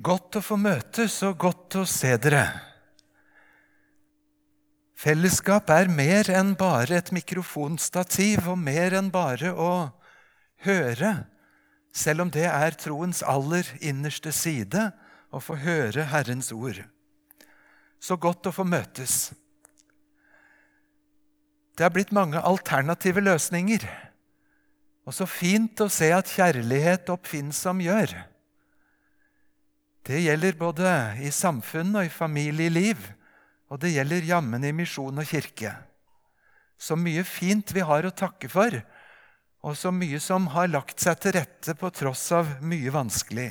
Godt å få møtes og godt å se dere. Fellesskap er mer enn bare et mikrofonstativ og mer enn bare å høre, selv om det er troens aller innerste side å få høre Herrens ord. Så godt å få møtes. Det er blitt mange alternative løsninger. Og så fint å se at kjærlighet oppfinnsom gjør. Det gjelder både i samfunn og i familieliv, og det gjelder jammen i misjon og kirke. Så mye fint vi har å takke for, og så mye som har lagt seg til rette på tross av mye vanskelig.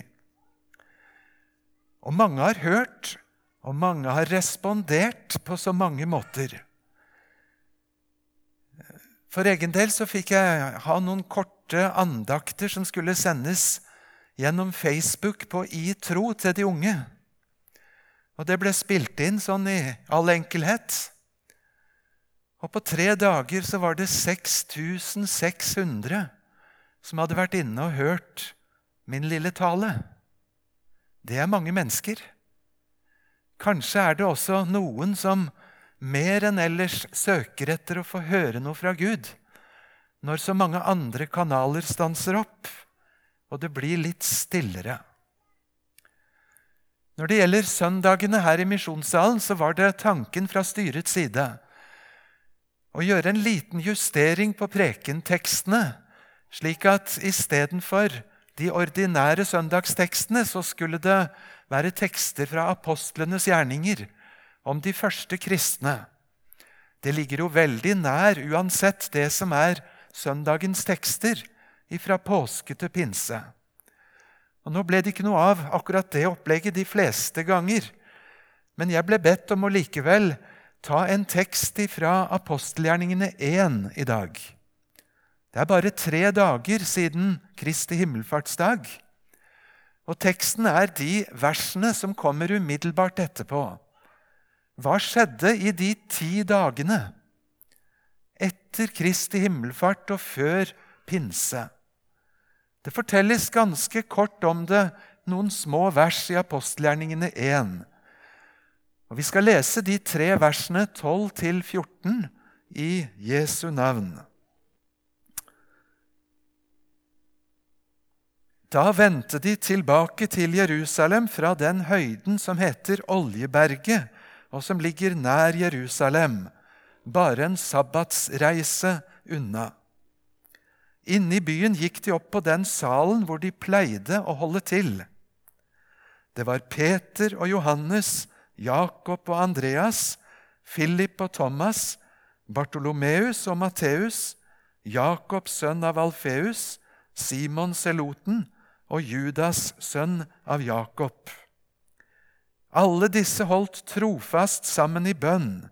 Og mange har hørt, og mange har respondert på så mange måter. For egen del så fikk jeg ha noen korte andakter som skulle sendes gjennom Facebook på I tro til de unge. Og det ble spilt inn sånn i all enkelhet. Og på tre dager så var det 6600 som hadde vært inne og hørt min lille tale. Det er mange mennesker. Kanskje er det også noen som mer enn ellers søker etter å få høre noe fra Gud, når så mange andre kanaler stanser opp og det blir litt stillere. Når det gjelder søndagene her i misjonssalen, så var det tanken fra styrets side å gjøre en liten justering på prekentekstene, slik at istedenfor de ordinære søndagstekstene så skulle det være tekster fra apostlenes gjerninger om de første kristne. Det ligger jo veldig nær uansett det som er søndagens tekster fra påske til pinse. Og Nå ble det ikke noe av akkurat det opplegget de fleste ganger. Men jeg ble bedt om å likevel ta en tekst fra apostelgjerningene 1 i dag. Det er bare tre dager siden Kristi himmelfartsdag. Og teksten er de versene som kommer umiddelbart etterpå. Hva skjedde i de ti dagene etter Kristi himmelfart og før pinse? Det fortelles ganske kort om det, noen små vers i apostelgjerningene 1. Og Vi skal lese de tre versene 12 14 i Jesu navn. Da vendte de tilbake til Jerusalem fra den høyden som heter Oljeberget, og som ligger nær Jerusalem, bare en sabbatsreise unna. Inne i byen gikk de opp på den salen hvor de pleide å holde til. Det var Peter og Johannes, Jakob og Andreas, Philip og Thomas, Bartolomeus og Matteus, Jakobs sønn av Alfeus, Simon Seloten og Judas sønn av Jakob. Alle disse holdt trofast sammen i bønn,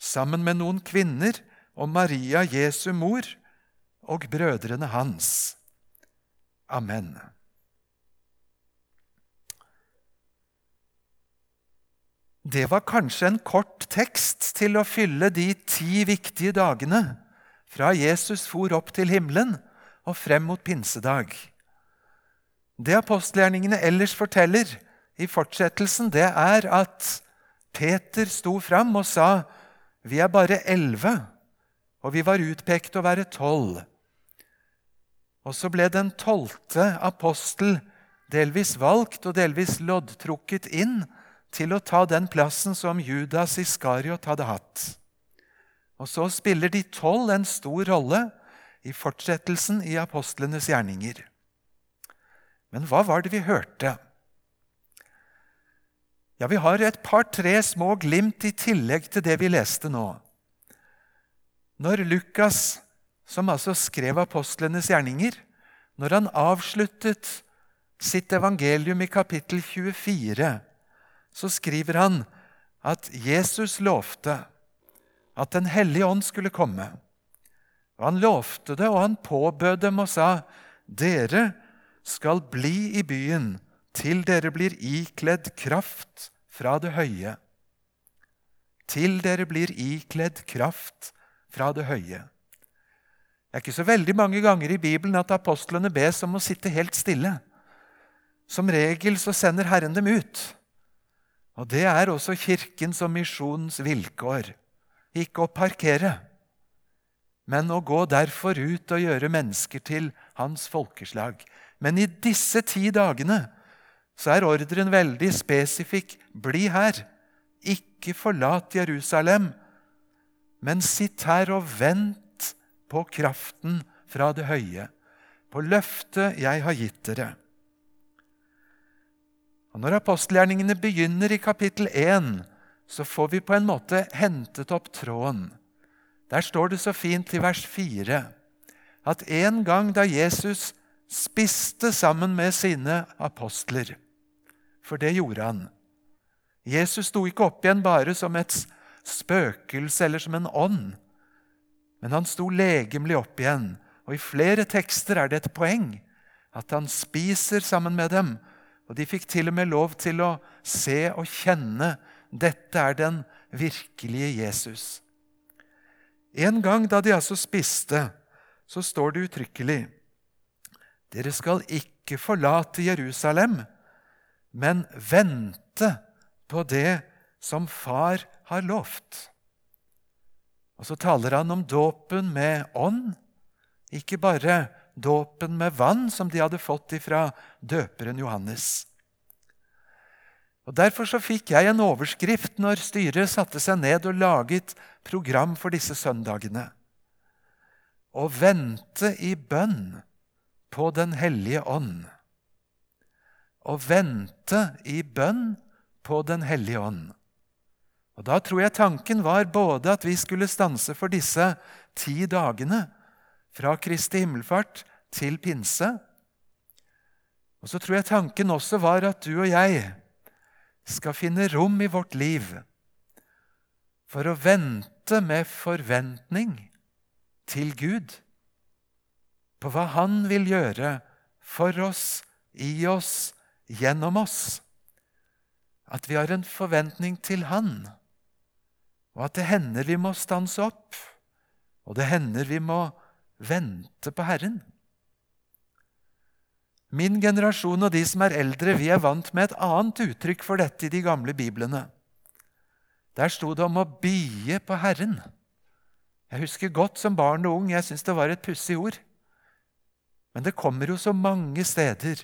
sammen med noen kvinner og Maria Jesu mor og brødrene hans. Amen. Det var kanskje en kort tekst til å fylle de ti viktige dagene fra Jesus for opp til himmelen og frem mot pinsedag. Det apostelgjerningene ellers forteller i fortsettelsen, det er at Peter sto fram og sa vi er bare elleve, og vi var utpekt å være tolv. Og så ble den tolvte apostel delvis valgt og delvis loddtrukket inn til å ta den plassen som Judas Iskariot hadde hatt. Og så spiller de tolv en stor rolle i fortsettelsen i apostlenes gjerninger. Men hva var det vi hørte? Ja, Vi har et par-tre små glimt i tillegg til det vi leste nå. Når Lukas som altså skrev apostlenes gjerninger, når han avsluttet sitt evangelium i kapittel 24, så skriver han at Jesus lovte at Den hellige ånd skulle komme. Og Han lovte det, og han påbød dem og sa, 'Dere skal bli i byen til dere blir ikledd kraft fra det høye.' Til dere blir ikledd kraft fra det høye. Det er ikke så veldig mange ganger i Bibelen at apostlene bes om å sitte helt stille. Som regel så sender Herren dem ut. Og det er også Kirkens og misjonens vilkår. Ikke å parkere, men å gå derfor ut og gjøre mennesker til hans folkeslag. Men i disse ti dagene så er ordren veldig spesifikk. Bli her. Ikke forlat Jerusalem, men sitt her og vent på kraften fra det høye, på løftet jeg har gitt dere. Og Når apostelgjerningene begynner i kapittel 1, så får vi på en måte hentet opp tråden. Der står det så fint i vers 4 at en gang da Jesus spiste sammen med sine apostler For det gjorde han. Jesus sto ikke opp igjen bare som et spøkelse eller som en ånd. Men han sto legemlig opp igjen. Og i flere tekster er det et poeng at han spiser sammen med dem og de fikk til og med lov til å se og kjenne dette er den virkelige Jesus. En gang da de altså spiste, så står det uttrykkelig Dere skal ikke forlate Jerusalem, men vente på det som Far har lovt. Og så taler han om dåpen med ånd, ikke bare dåpen med vann som de hadde fått ifra døperen Johannes. Og Derfor så fikk jeg en overskrift når styret satte seg ned og laget program for disse søndagene. Å vente i bønn på Den hellige ånd. Å vente i bønn på Den hellige ånd. Og Da tror jeg tanken var både at vi skulle stanse for disse ti dagene, fra Kristi himmelfart til pinse. Og så tror jeg tanken også var at du og jeg skal finne rom i vårt liv for å vente med forventning til Gud på hva Han vil gjøre for oss, i oss, gjennom oss. At vi har en forventning til Han, og at det hender vi må stanse opp, og det hender vi må vente på Herren. Min generasjon og de som er eldre, vi er vant med et annet uttrykk for dette i de gamle biblene. Der sto det om å bie på Herren. Jeg husker godt som barn og ung, jeg syns det var et pussig ord. Men det kommer jo så mange steder,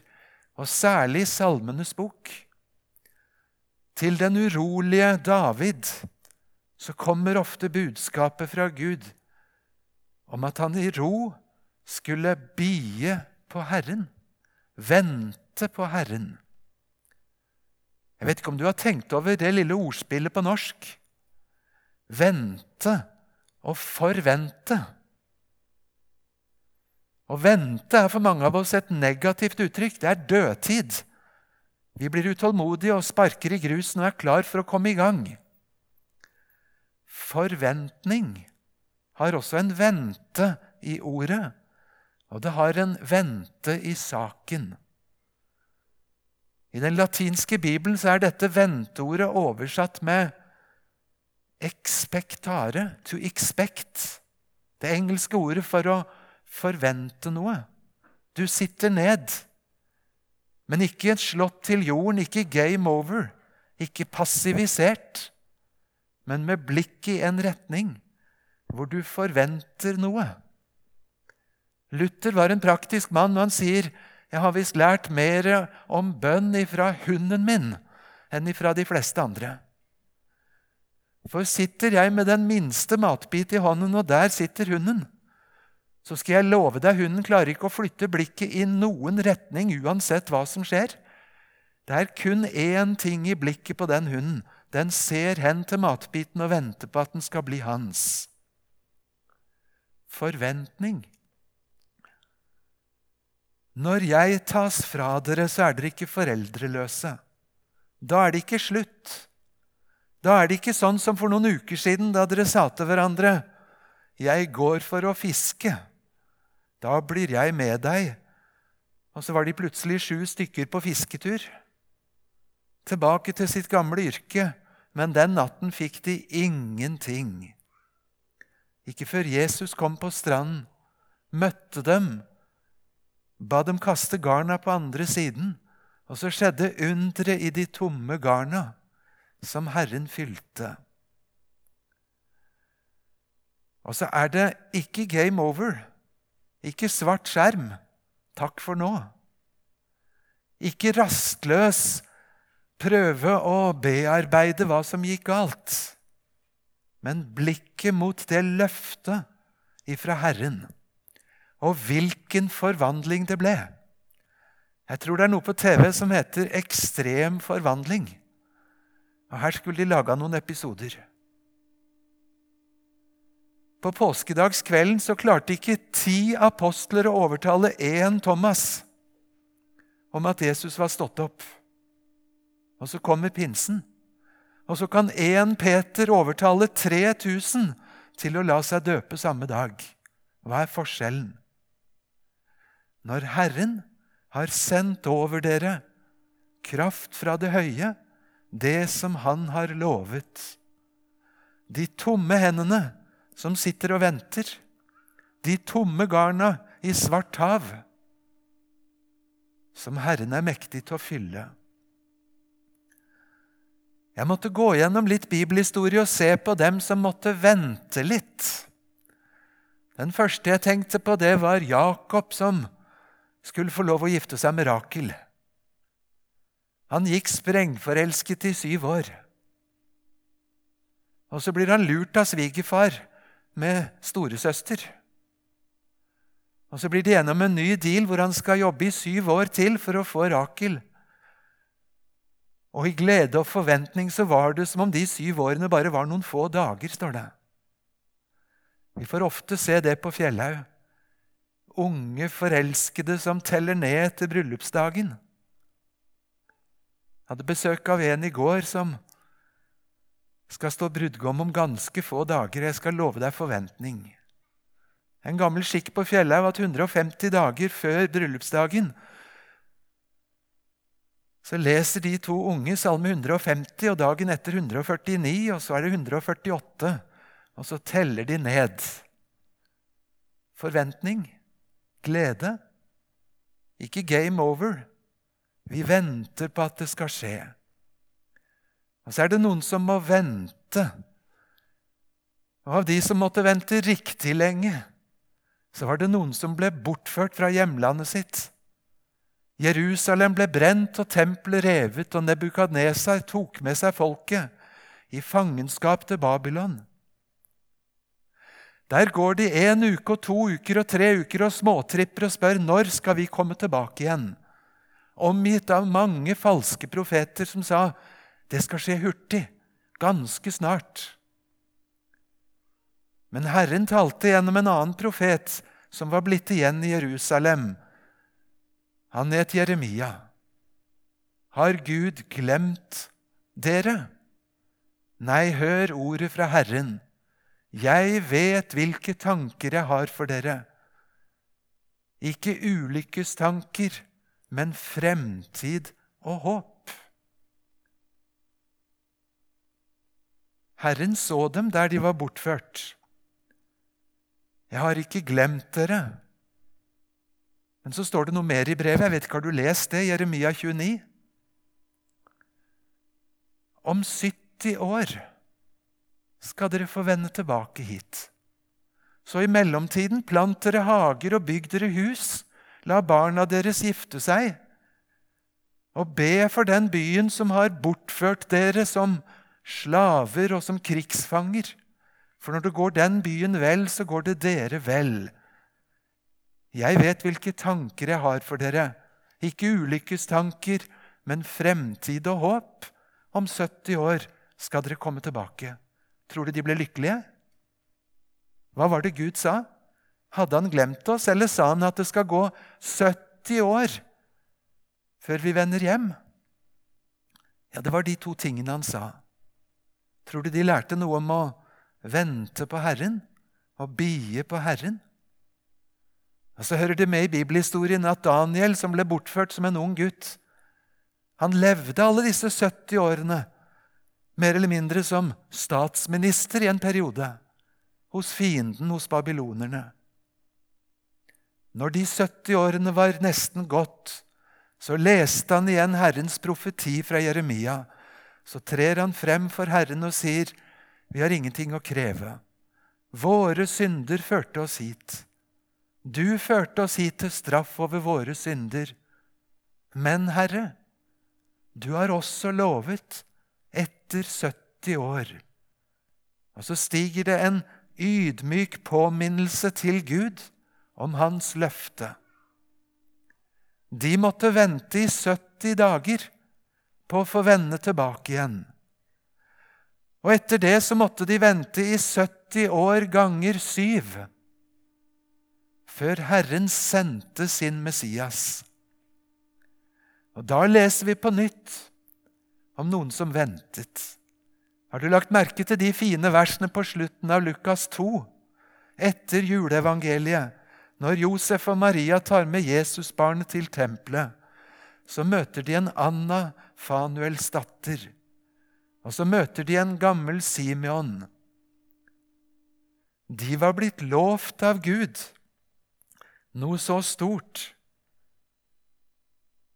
og særlig i Salmenes bok. Til den urolige David så kommer ofte budskapet fra Gud om at han i ro skulle bie på Herren, vente på Herren. Jeg vet ikke om du har tenkt over det lille ordspillet på norsk. Vente og forvente. Å vente er for mange av oss et negativt uttrykk. Det er dødtid. Vi blir utålmodige og sparker i grusen og er klar for å komme i gang. Forventning har også en vente i ordet, og det har en vente i saken. I den latinske bibelen er dette venteordet oversatt med 'expectare', 'to expect'. Det engelske ordet for å forvente noe. Du sitter ned, men ikke slått til jorden, ikke game over, ikke passivisert, men med blikk i en retning hvor du forventer noe. Luther var en praktisk mann, og han sier jeg har visst lært mer om bønn ifra hunden min enn ifra de fleste andre. For sitter jeg med den minste matbit i hånden, og der sitter hunden, så skal jeg love deg hunden klarer ikke å flytte blikket i noen retning uansett hva som skjer. Det er kun én ting i blikket på den hunden. Den ser hen til matbiten og venter på at den skal bli hans forventning. Når jeg tas fra dere, så er dere ikke foreldreløse. Da er det ikke slutt. Da er det ikke sånn som for noen uker siden, da dere sa til hverandre 'Jeg går for å fiske'. Da blir jeg med deg. Og så var de plutselig sju stykker på fisketur. Tilbake til sitt gamle yrke, men den natten fikk de ingenting. Ikke før Jesus kom på stranden, møtte dem, ba dem kaste garna på andre siden, Og så skjedde underet i de tomme garna som Herren fylte. Og så er det ikke game over, ikke svart skjerm. Takk for nå. Ikke rastløs prøve å bearbeide hva som gikk galt, men blikket mot det løftet ifra Herren. Og hvilken forvandling det ble! Jeg tror det er noe på TV som heter Ekstrem forvandling. Og Her skulle de laga noen episoder. På påskedagskvelden så klarte ikke ti apostler å overtale én Thomas om at Jesus var stått opp. Og så kommer pinsen. Og så kan én Peter overtale 3000 til å la seg døpe samme dag. Hva er forskjellen? Når Herren har sendt over dere kraft fra det høye, det som Han har lovet. De tomme hendene som sitter og venter, de tomme garna i svart hav, som Herren er mektig til å fylle. Jeg måtte gå gjennom litt bibelhistorie og se på dem som måtte vente litt. Den første jeg tenkte på, det var Jakob, som skulle få lov å gifte seg med Rakel. Han gikk sprengforelsket i syv år. Og så blir han lurt av svigerfar med storesøster. Og Så blir de gjennom en ny deal hvor han skal jobbe i syv år til for å få Rakel. Og i glede og forventning så var det som om de syv årene bare var noen få dager, står det. Vi får ofte se det på Fjellhaug. Unge forelskede som teller ned til bryllupsdagen. Jeg hadde besøk av en i går som skal stå brudgom om ganske få dager. Jeg skal love deg forventning. En gammel skikk på Fjellhaug at 150 dager før bryllupsdagen så leser de to unge Salme 150, og dagen etter 149, og så er det 148. Og så teller de ned. Forventning, glede. Ikke game over. Vi venter på at det skal skje. Og så er det noen som må vente. Og av de som måtte vente riktig lenge, så var det noen som ble bortført fra hjemlandet sitt. Jerusalem ble brent og tempelet revet, og Nebukadnesar tok med seg folket i fangenskap til Babylon. Der går de en uke og to uker og tre uker og småtripper og spør når skal vi komme tilbake igjen, omgitt av mange falske profeter som sa det skal skje hurtig, ganske snart. Men Herren talte gjennom en annen profet som var blitt igjen i Jerusalem. Han het Jeremia. Har Gud glemt dere? Nei, hør ordet fra Herren. Jeg vet hvilke tanker jeg har for dere. Ikke ulykkestanker, men fremtid og håp. Herren så dem der de var bortført. Jeg har ikke glemt dere. Men så står det noe mer i brevet. Jeg vet ikke, Har du lest det? Jeremia 29? Om 70 år skal dere få vende tilbake hit. Så i mellomtiden plant dere hager og bygg dere hus. La barna deres gifte seg. Og be for den byen som har bortført dere som slaver og som krigsfanger. For når det går den byen vel, så går det dere vel. Jeg vet hvilke tanker jeg har for dere. Ikke ulykkestanker, men fremtid og håp. Om 70 år skal dere komme tilbake. Tror du de ble lykkelige? Hva var det Gud sa? Hadde han glemt oss, eller sa han at det skal gå 70 år før vi vender hjem? Ja, det var de to tingene han sa. Tror du de lærte noe om å vente på Herren og bie på Herren? Og Så hører det med i bibelhistorien at Daniel, som ble bortført som en ung gutt, han levde alle disse 70 årene mer eller mindre som statsminister i en periode hos fienden, hos babylonerne. Når de 70 årene var nesten gått, Så leste han igjen Herrens profeti fra Jeremia. Så trer han frem for Herren og sier, Vi har ingenting å kreve. Våre synder førte oss hit. Du førte oss hit til straff over våre synder. Men, Herre, du har også lovet etter 70 år. Og så stiger det en ydmyk påminnelse til Gud om hans løfte. De måtte vente i 70 dager på å få vende tilbake igjen. Og etter det så måtte de vente i 70 år ganger syv før Herren sendte sin Messias. Og Da leser vi på nytt om noen som ventet. Har du lagt merke til de fine versene på slutten av Lukas 2, etter juleevangeliet? Når Josef og Maria tar med Jesusbarnet til tempelet, så møter de en Anna, Fanuels datter. Og så møter de en gammel Simeon. De var blitt lovt av Gud noe så stort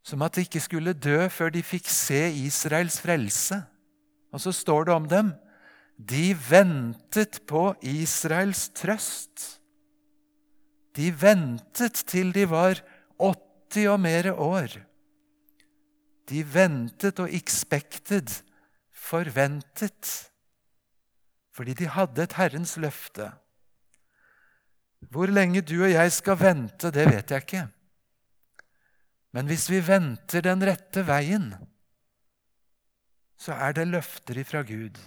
som at de ikke skulle dø før de fikk se Israels frelse. Og så står det om dem de ventet på Israels trøst. De ventet til de var 80 og mer år. De ventet og expected, forventet, fordi de hadde et Herrens løfte. Hvor lenge du og jeg skal vente, det vet jeg ikke. Men hvis vi venter den rette veien, så er det løfter ifra Gud.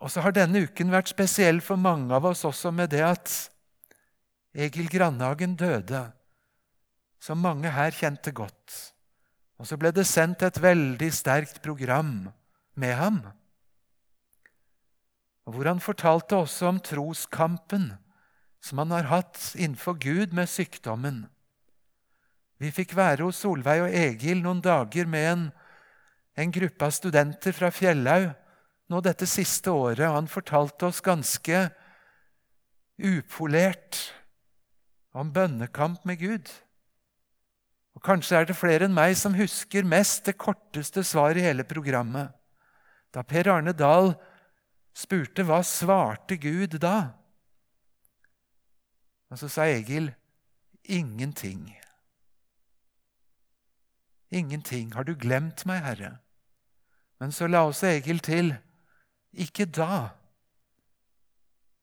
Og så har denne uken vært spesiell for mange av oss også med det at Egil Grandhagen døde, som mange her kjente godt. Og så ble det sendt et veldig sterkt program med ham hvor han fortalte også om troskampen som han har hatt innenfor Gud med sykdommen. Vi fikk være hos Solveig og Egil noen dager med en, en gruppe av studenter fra Fjellhaug nå dette siste året, og han fortalte oss ganske upolert om bønnekamp med Gud. Og Kanskje er det flere enn meg som husker mest det korteste svaret i hele programmet. Da Per Arne Dahl spurte hva svarte Gud da? Og så sa Egil ingenting. Ingenting. Har du glemt meg, Herre? Men så la også Egil til ikke da.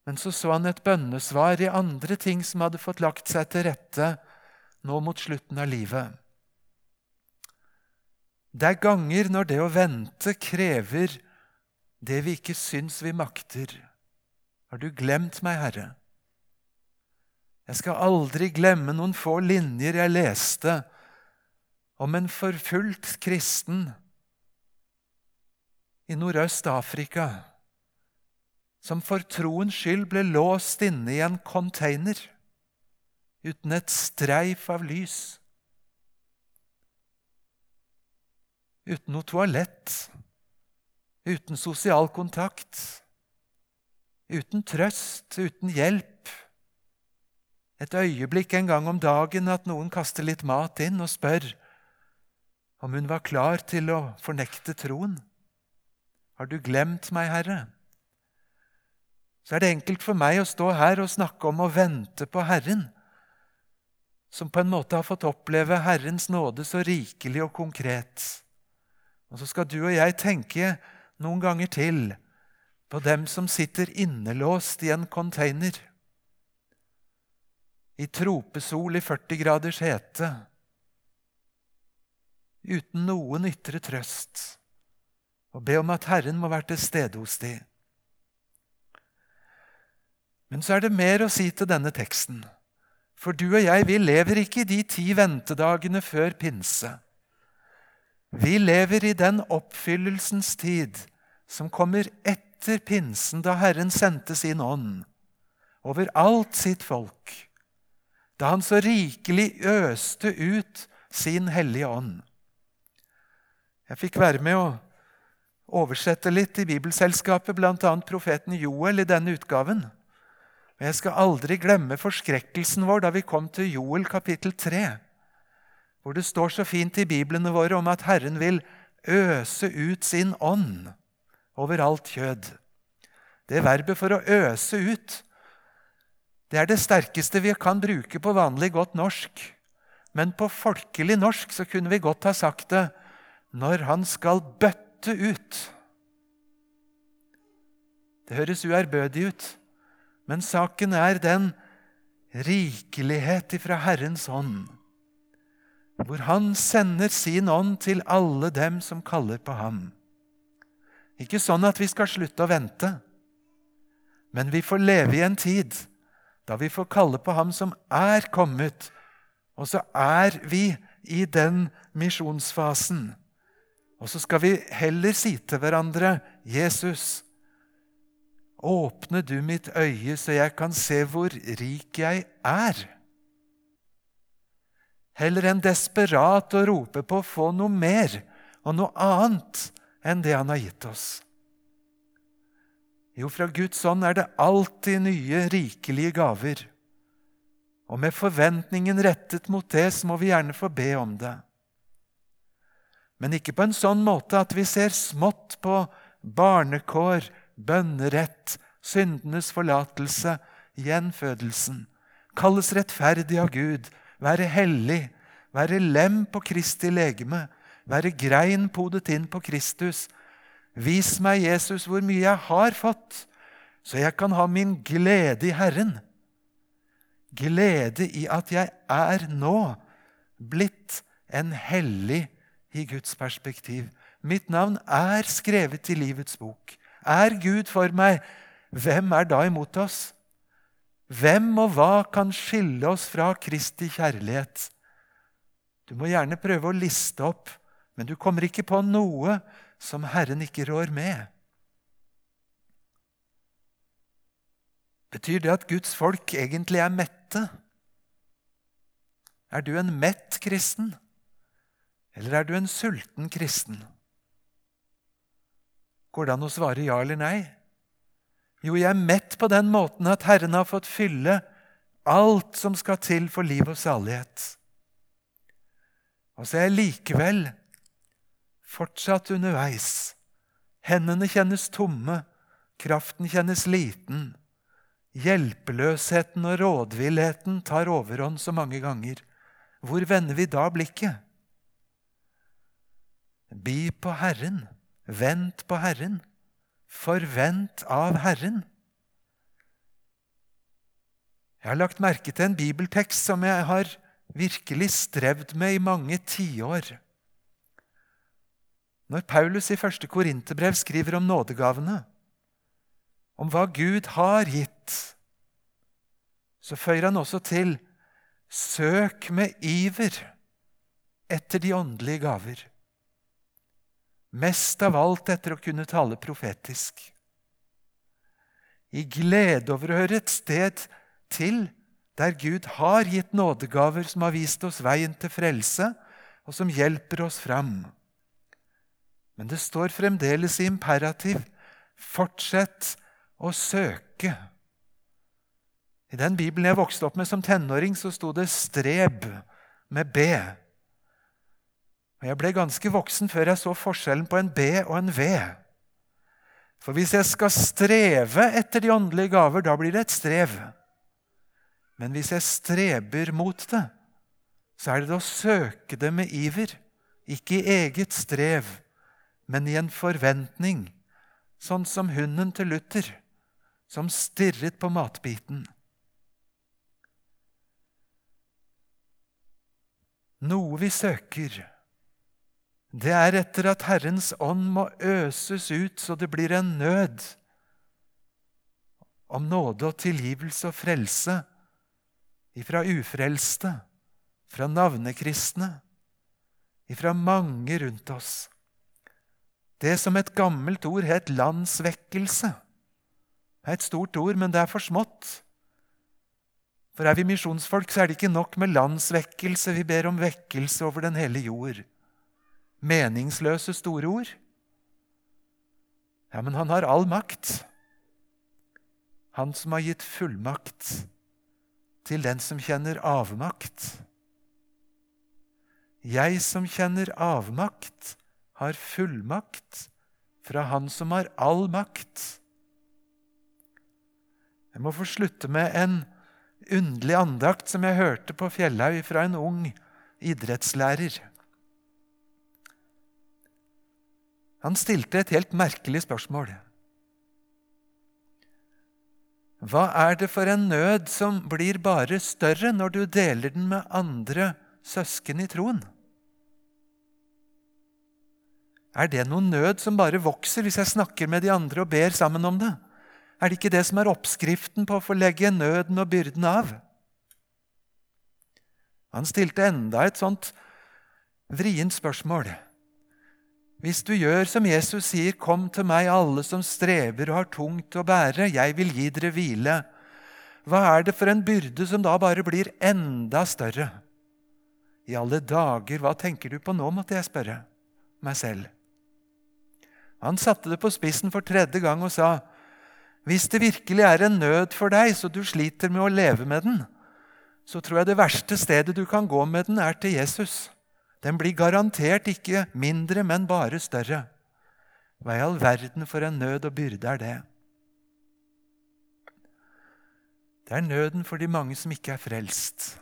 Men så så han et bønnesvar i andre ting som hadde fått lagt seg til rette nå mot slutten av livet. Det er ganger når det å vente krever det vi ikke syns vi makter. Har du glemt meg, Herre? Jeg skal aldri glemme noen få linjer jeg leste om en forfulgt kristen i Nordøst-Afrika som for troens skyld ble låst inne i en container uten et streif av lys. Uten noe toalett uten sosial kontakt, uten trøst, uten hjelp. Et øyeblikk en gang om dagen at noen kaster litt mat inn og spør om hun var klar til å fornekte troen. Har du glemt meg, Herre? Så er det enkelt for meg å stå her og snakke om å vente på Herren, som på en måte har fått oppleve Herrens nåde så rikelig og konkret. Og så skal du og jeg tenke noen ganger til på dem som sitter innelåst i en container. I tropesol i 40 graders hete. Uten noen ytre trøst. Og be om at Herren må være til stede hos dem. Men så er det mer å si til denne teksten. For du og jeg, vi lever ikke i de ti ventedagene før pinse. Vi lever i den oppfyllelsens tid som kommer etter pinsen, da Herren sendte sin ånd over alt sitt folk, da han så rikelig øste ut sin hellige ånd. Jeg fikk være med å oversette litt i Bibelselskapet, bl.a. profeten Joel i denne utgaven. Og Jeg skal aldri glemme forskrekkelsen vår da vi kom til Joel kapittel 3, hvor det står så fint i biblene våre om at Herren vil øse ut sin ånd over alt kjød. Det verbet for å øse ut, det er det sterkeste vi kan bruke på vanlig godt norsk. Men på folkelig norsk så kunne vi godt ha sagt det når han skal bøtte ut. Det høres uærbødig ut, men saken er den rikelighet ifra Herrens ånd, hvor Han sender sin ånd til alle dem som kaller på ham. Ikke sånn at vi skal slutte å vente, men vi får leve i en tid da vi får kalle på Ham som er kommet, og så er vi i den misjonsfasen. Og så skal vi heller si til hverandre, Jesus, åpne du mitt øye, så jeg kan se hvor rik jeg er. Heller enn desperat å rope på å få noe mer og noe annet enn det han har gitt oss. Jo, fra Guds ånd er det alltid nye, rikelige gaver. Og med forventningen rettet mot det, så må vi gjerne få be om det. Men ikke på en sånn måte at vi ser smått på barnekår, bønnerett, syndenes forlatelse, gjenfødelsen, kalles rettferdig av Gud, være hellig, være lem på Kristi legeme, være grein podet inn på Kristus, Vis meg, Jesus, hvor mye jeg har fått, så jeg kan ha min glede i Herren. Glede i at jeg er nå blitt en hellig i Guds perspektiv. Mitt navn er skrevet i livets bok. Er Gud for meg, hvem er da imot oss? Hvem og hva kan skille oss fra Kristi kjærlighet? Du må gjerne prøve å liste opp, men du kommer ikke på noe som Herren ikke rår med. Betyr det at Guds folk egentlig er mette? Er du en mett kristen, eller er du en sulten kristen? Går det an å svare ja eller nei? Jo, jeg er mett på den måten at Herren har fått fylle alt som skal til for liv og salighet. Og så er jeg likevel fortsatt underveis. Hendene kjennes tomme, kraften kjennes liten. Hjelpeløsheten og rådvillheten tar overhånd så mange ganger. Hvor vender vi da blikket? Bi på Herren, vent på Herren, forvent av Herren. Jeg har lagt merke til en bibeltekst som jeg har virkelig strevd med i mange tiår. Når Paulus i første Korinterbrev skriver om nådegavene, om hva Gud har gitt, så føyer han også til Søk med iver etter de åndelige gaver. Mest av alt etter å kunne tale profetisk. I glede over å høre et sted til der Gud har gitt nådegaver som har vist oss veien til frelse, og som hjelper oss fram. Men det står fremdeles i imperativ. Fortsett å søke. I den Bibelen jeg vokste opp med som tenåring, så sto det 'streb' med B. Og Jeg ble ganske voksen før jeg så forskjellen på en B og en V. For hvis jeg skal streve etter de åndelige gaver, da blir det et strev. Men hvis jeg streber mot det, så er det å søke det med iver, ikke i eget strev men i en forventning, sånn som hunden til Luther, som stirret på matbiten. Noe vi søker, det er etter at Herrens ånd må øses ut så det blir en nød om nåde og tilgivelse og frelse ifra ufrelste, fra navnekristne, ifra mange rundt oss. Det som et gammelt ord het landsvekkelse. Er et stort ord, men det er for smått. For er vi misjonsfolk, så er det ikke nok med landsvekkelse. Vi ber om vekkelse over den hele jord. Meningsløse store ord. Ja, men han har all makt. Han som har gitt fullmakt til den som kjenner avmakt. Jeg som kjenner avmakt, har fullmakt fra Han som har all makt. Jeg må få slutte med en underlig andakt som jeg hørte på Fjellhaug fra en ung idrettslærer. Han stilte et helt merkelig spørsmål. Hva er det for en nød som blir bare større når du deler den med andre søsken i troen? Er det noen nød som bare vokser hvis jeg snakker med de andre og ber sammen om det? Er det ikke det som er oppskriften på å få legge nøden og byrden av? Han stilte enda et sånt vrient spørsmål. Hvis du gjør som Jesus sier, 'Kom til meg, alle som strever og har tungt å bære, jeg vil gi dere hvile', hva er det for en byrde som da bare blir enda større? I alle dager, hva tenker du på nå, måtte jeg spørre meg selv. Han satte det på spissen for tredje gang og sa, 'Hvis det virkelig er en nød for deg, så du sliter med å leve med den', så tror jeg det verste stedet du kan gå med den, er til Jesus. Den blir garantert ikke mindre, men bare større. Hva i all verden for en nød og byrde er det? Det er nøden for de mange som ikke er frelst.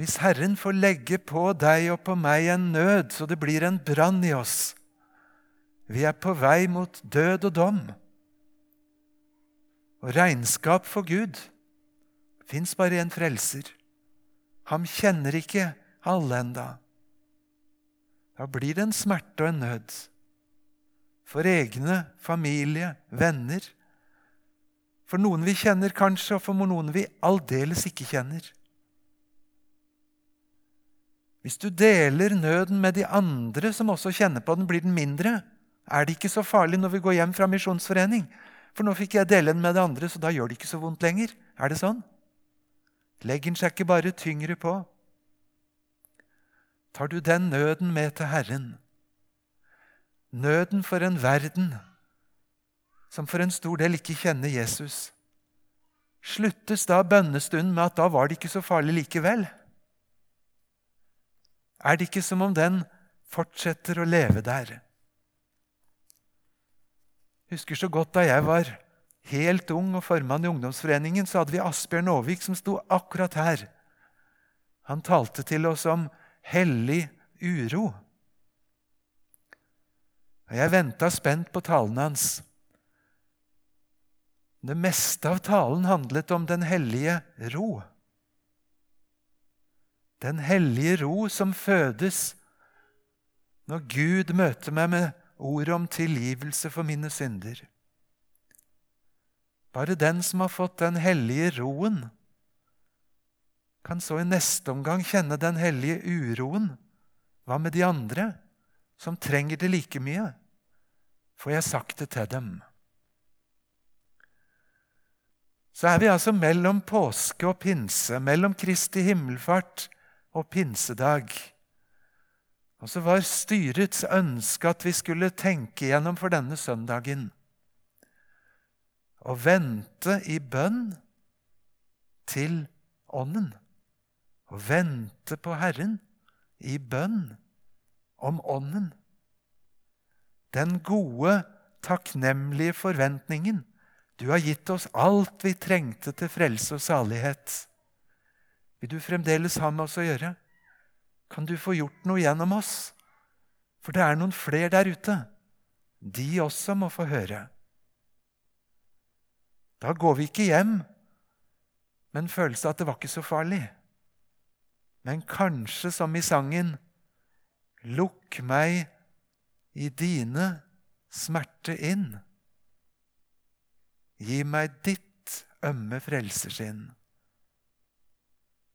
Hvis Herren får legge på deg og på meg en nød så det blir en brann i oss Vi er på vei mot død og dom. Og regnskap for Gud fins bare en frelser. Han kjenner ikke alle enda. Da blir det en smerte og en nød. For egne, familie, venner. For noen vi kjenner kanskje, og for noen vi aldeles ikke kjenner. Hvis du deler nøden med de andre som også kjenner på den, blir den mindre. Er det ikke så farlig når vi går hjem fra misjonsforening? For nå fikk jeg dele den med de andre, så da gjør det ikke så vondt lenger. Er det sånn? Legger den seg ikke bare tyngre på? Tar du den nøden med til Herren? Nøden for en verden som for en stor del ikke kjenner Jesus. Sluttes da bønnestunden med at da var det ikke så farlig likevel? Er det ikke som om den fortsetter å leve der? Husker så godt da jeg var helt ung og formann i ungdomsforeningen, så hadde vi Asbjørn Aavik som sto akkurat her. Han talte til oss om hellig uro. Og Jeg venta spent på talen hans. Det meste av talen handlet om den hellige ro. Den hellige ro som fødes når Gud møter meg med ordet om tilgivelse for mine synder. Bare den som har fått den hellige roen, kan så i neste omgang kjenne den hellige uroen. Hva med de andre, som trenger det like mye? Får jeg sagt det til dem? Så er vi altså mellom påske og pinse, mellom Kristi himmelfart og pinsedag. Og så var styrets ønske at vi skulle tenke gjennom for denne søndagen og vente i bønn til Ånden. Å vente på Herren i bønn om Ånden. Den gode, takknemlige forventningen. Du har gitt oss alt vi trengte til frelse og salighet. Vil du fremdeles ha med oss å gjøre? Kan du få gjort noe gjennom oss? For det er noen fler der ute. De også må få høre. Da går vi ikke hjem med en følelse av at det var ikke så farlig. Men kanskje som i sangen Lukk meg i dine smerte inn. Gi meg ditt ømme frelsesskinn.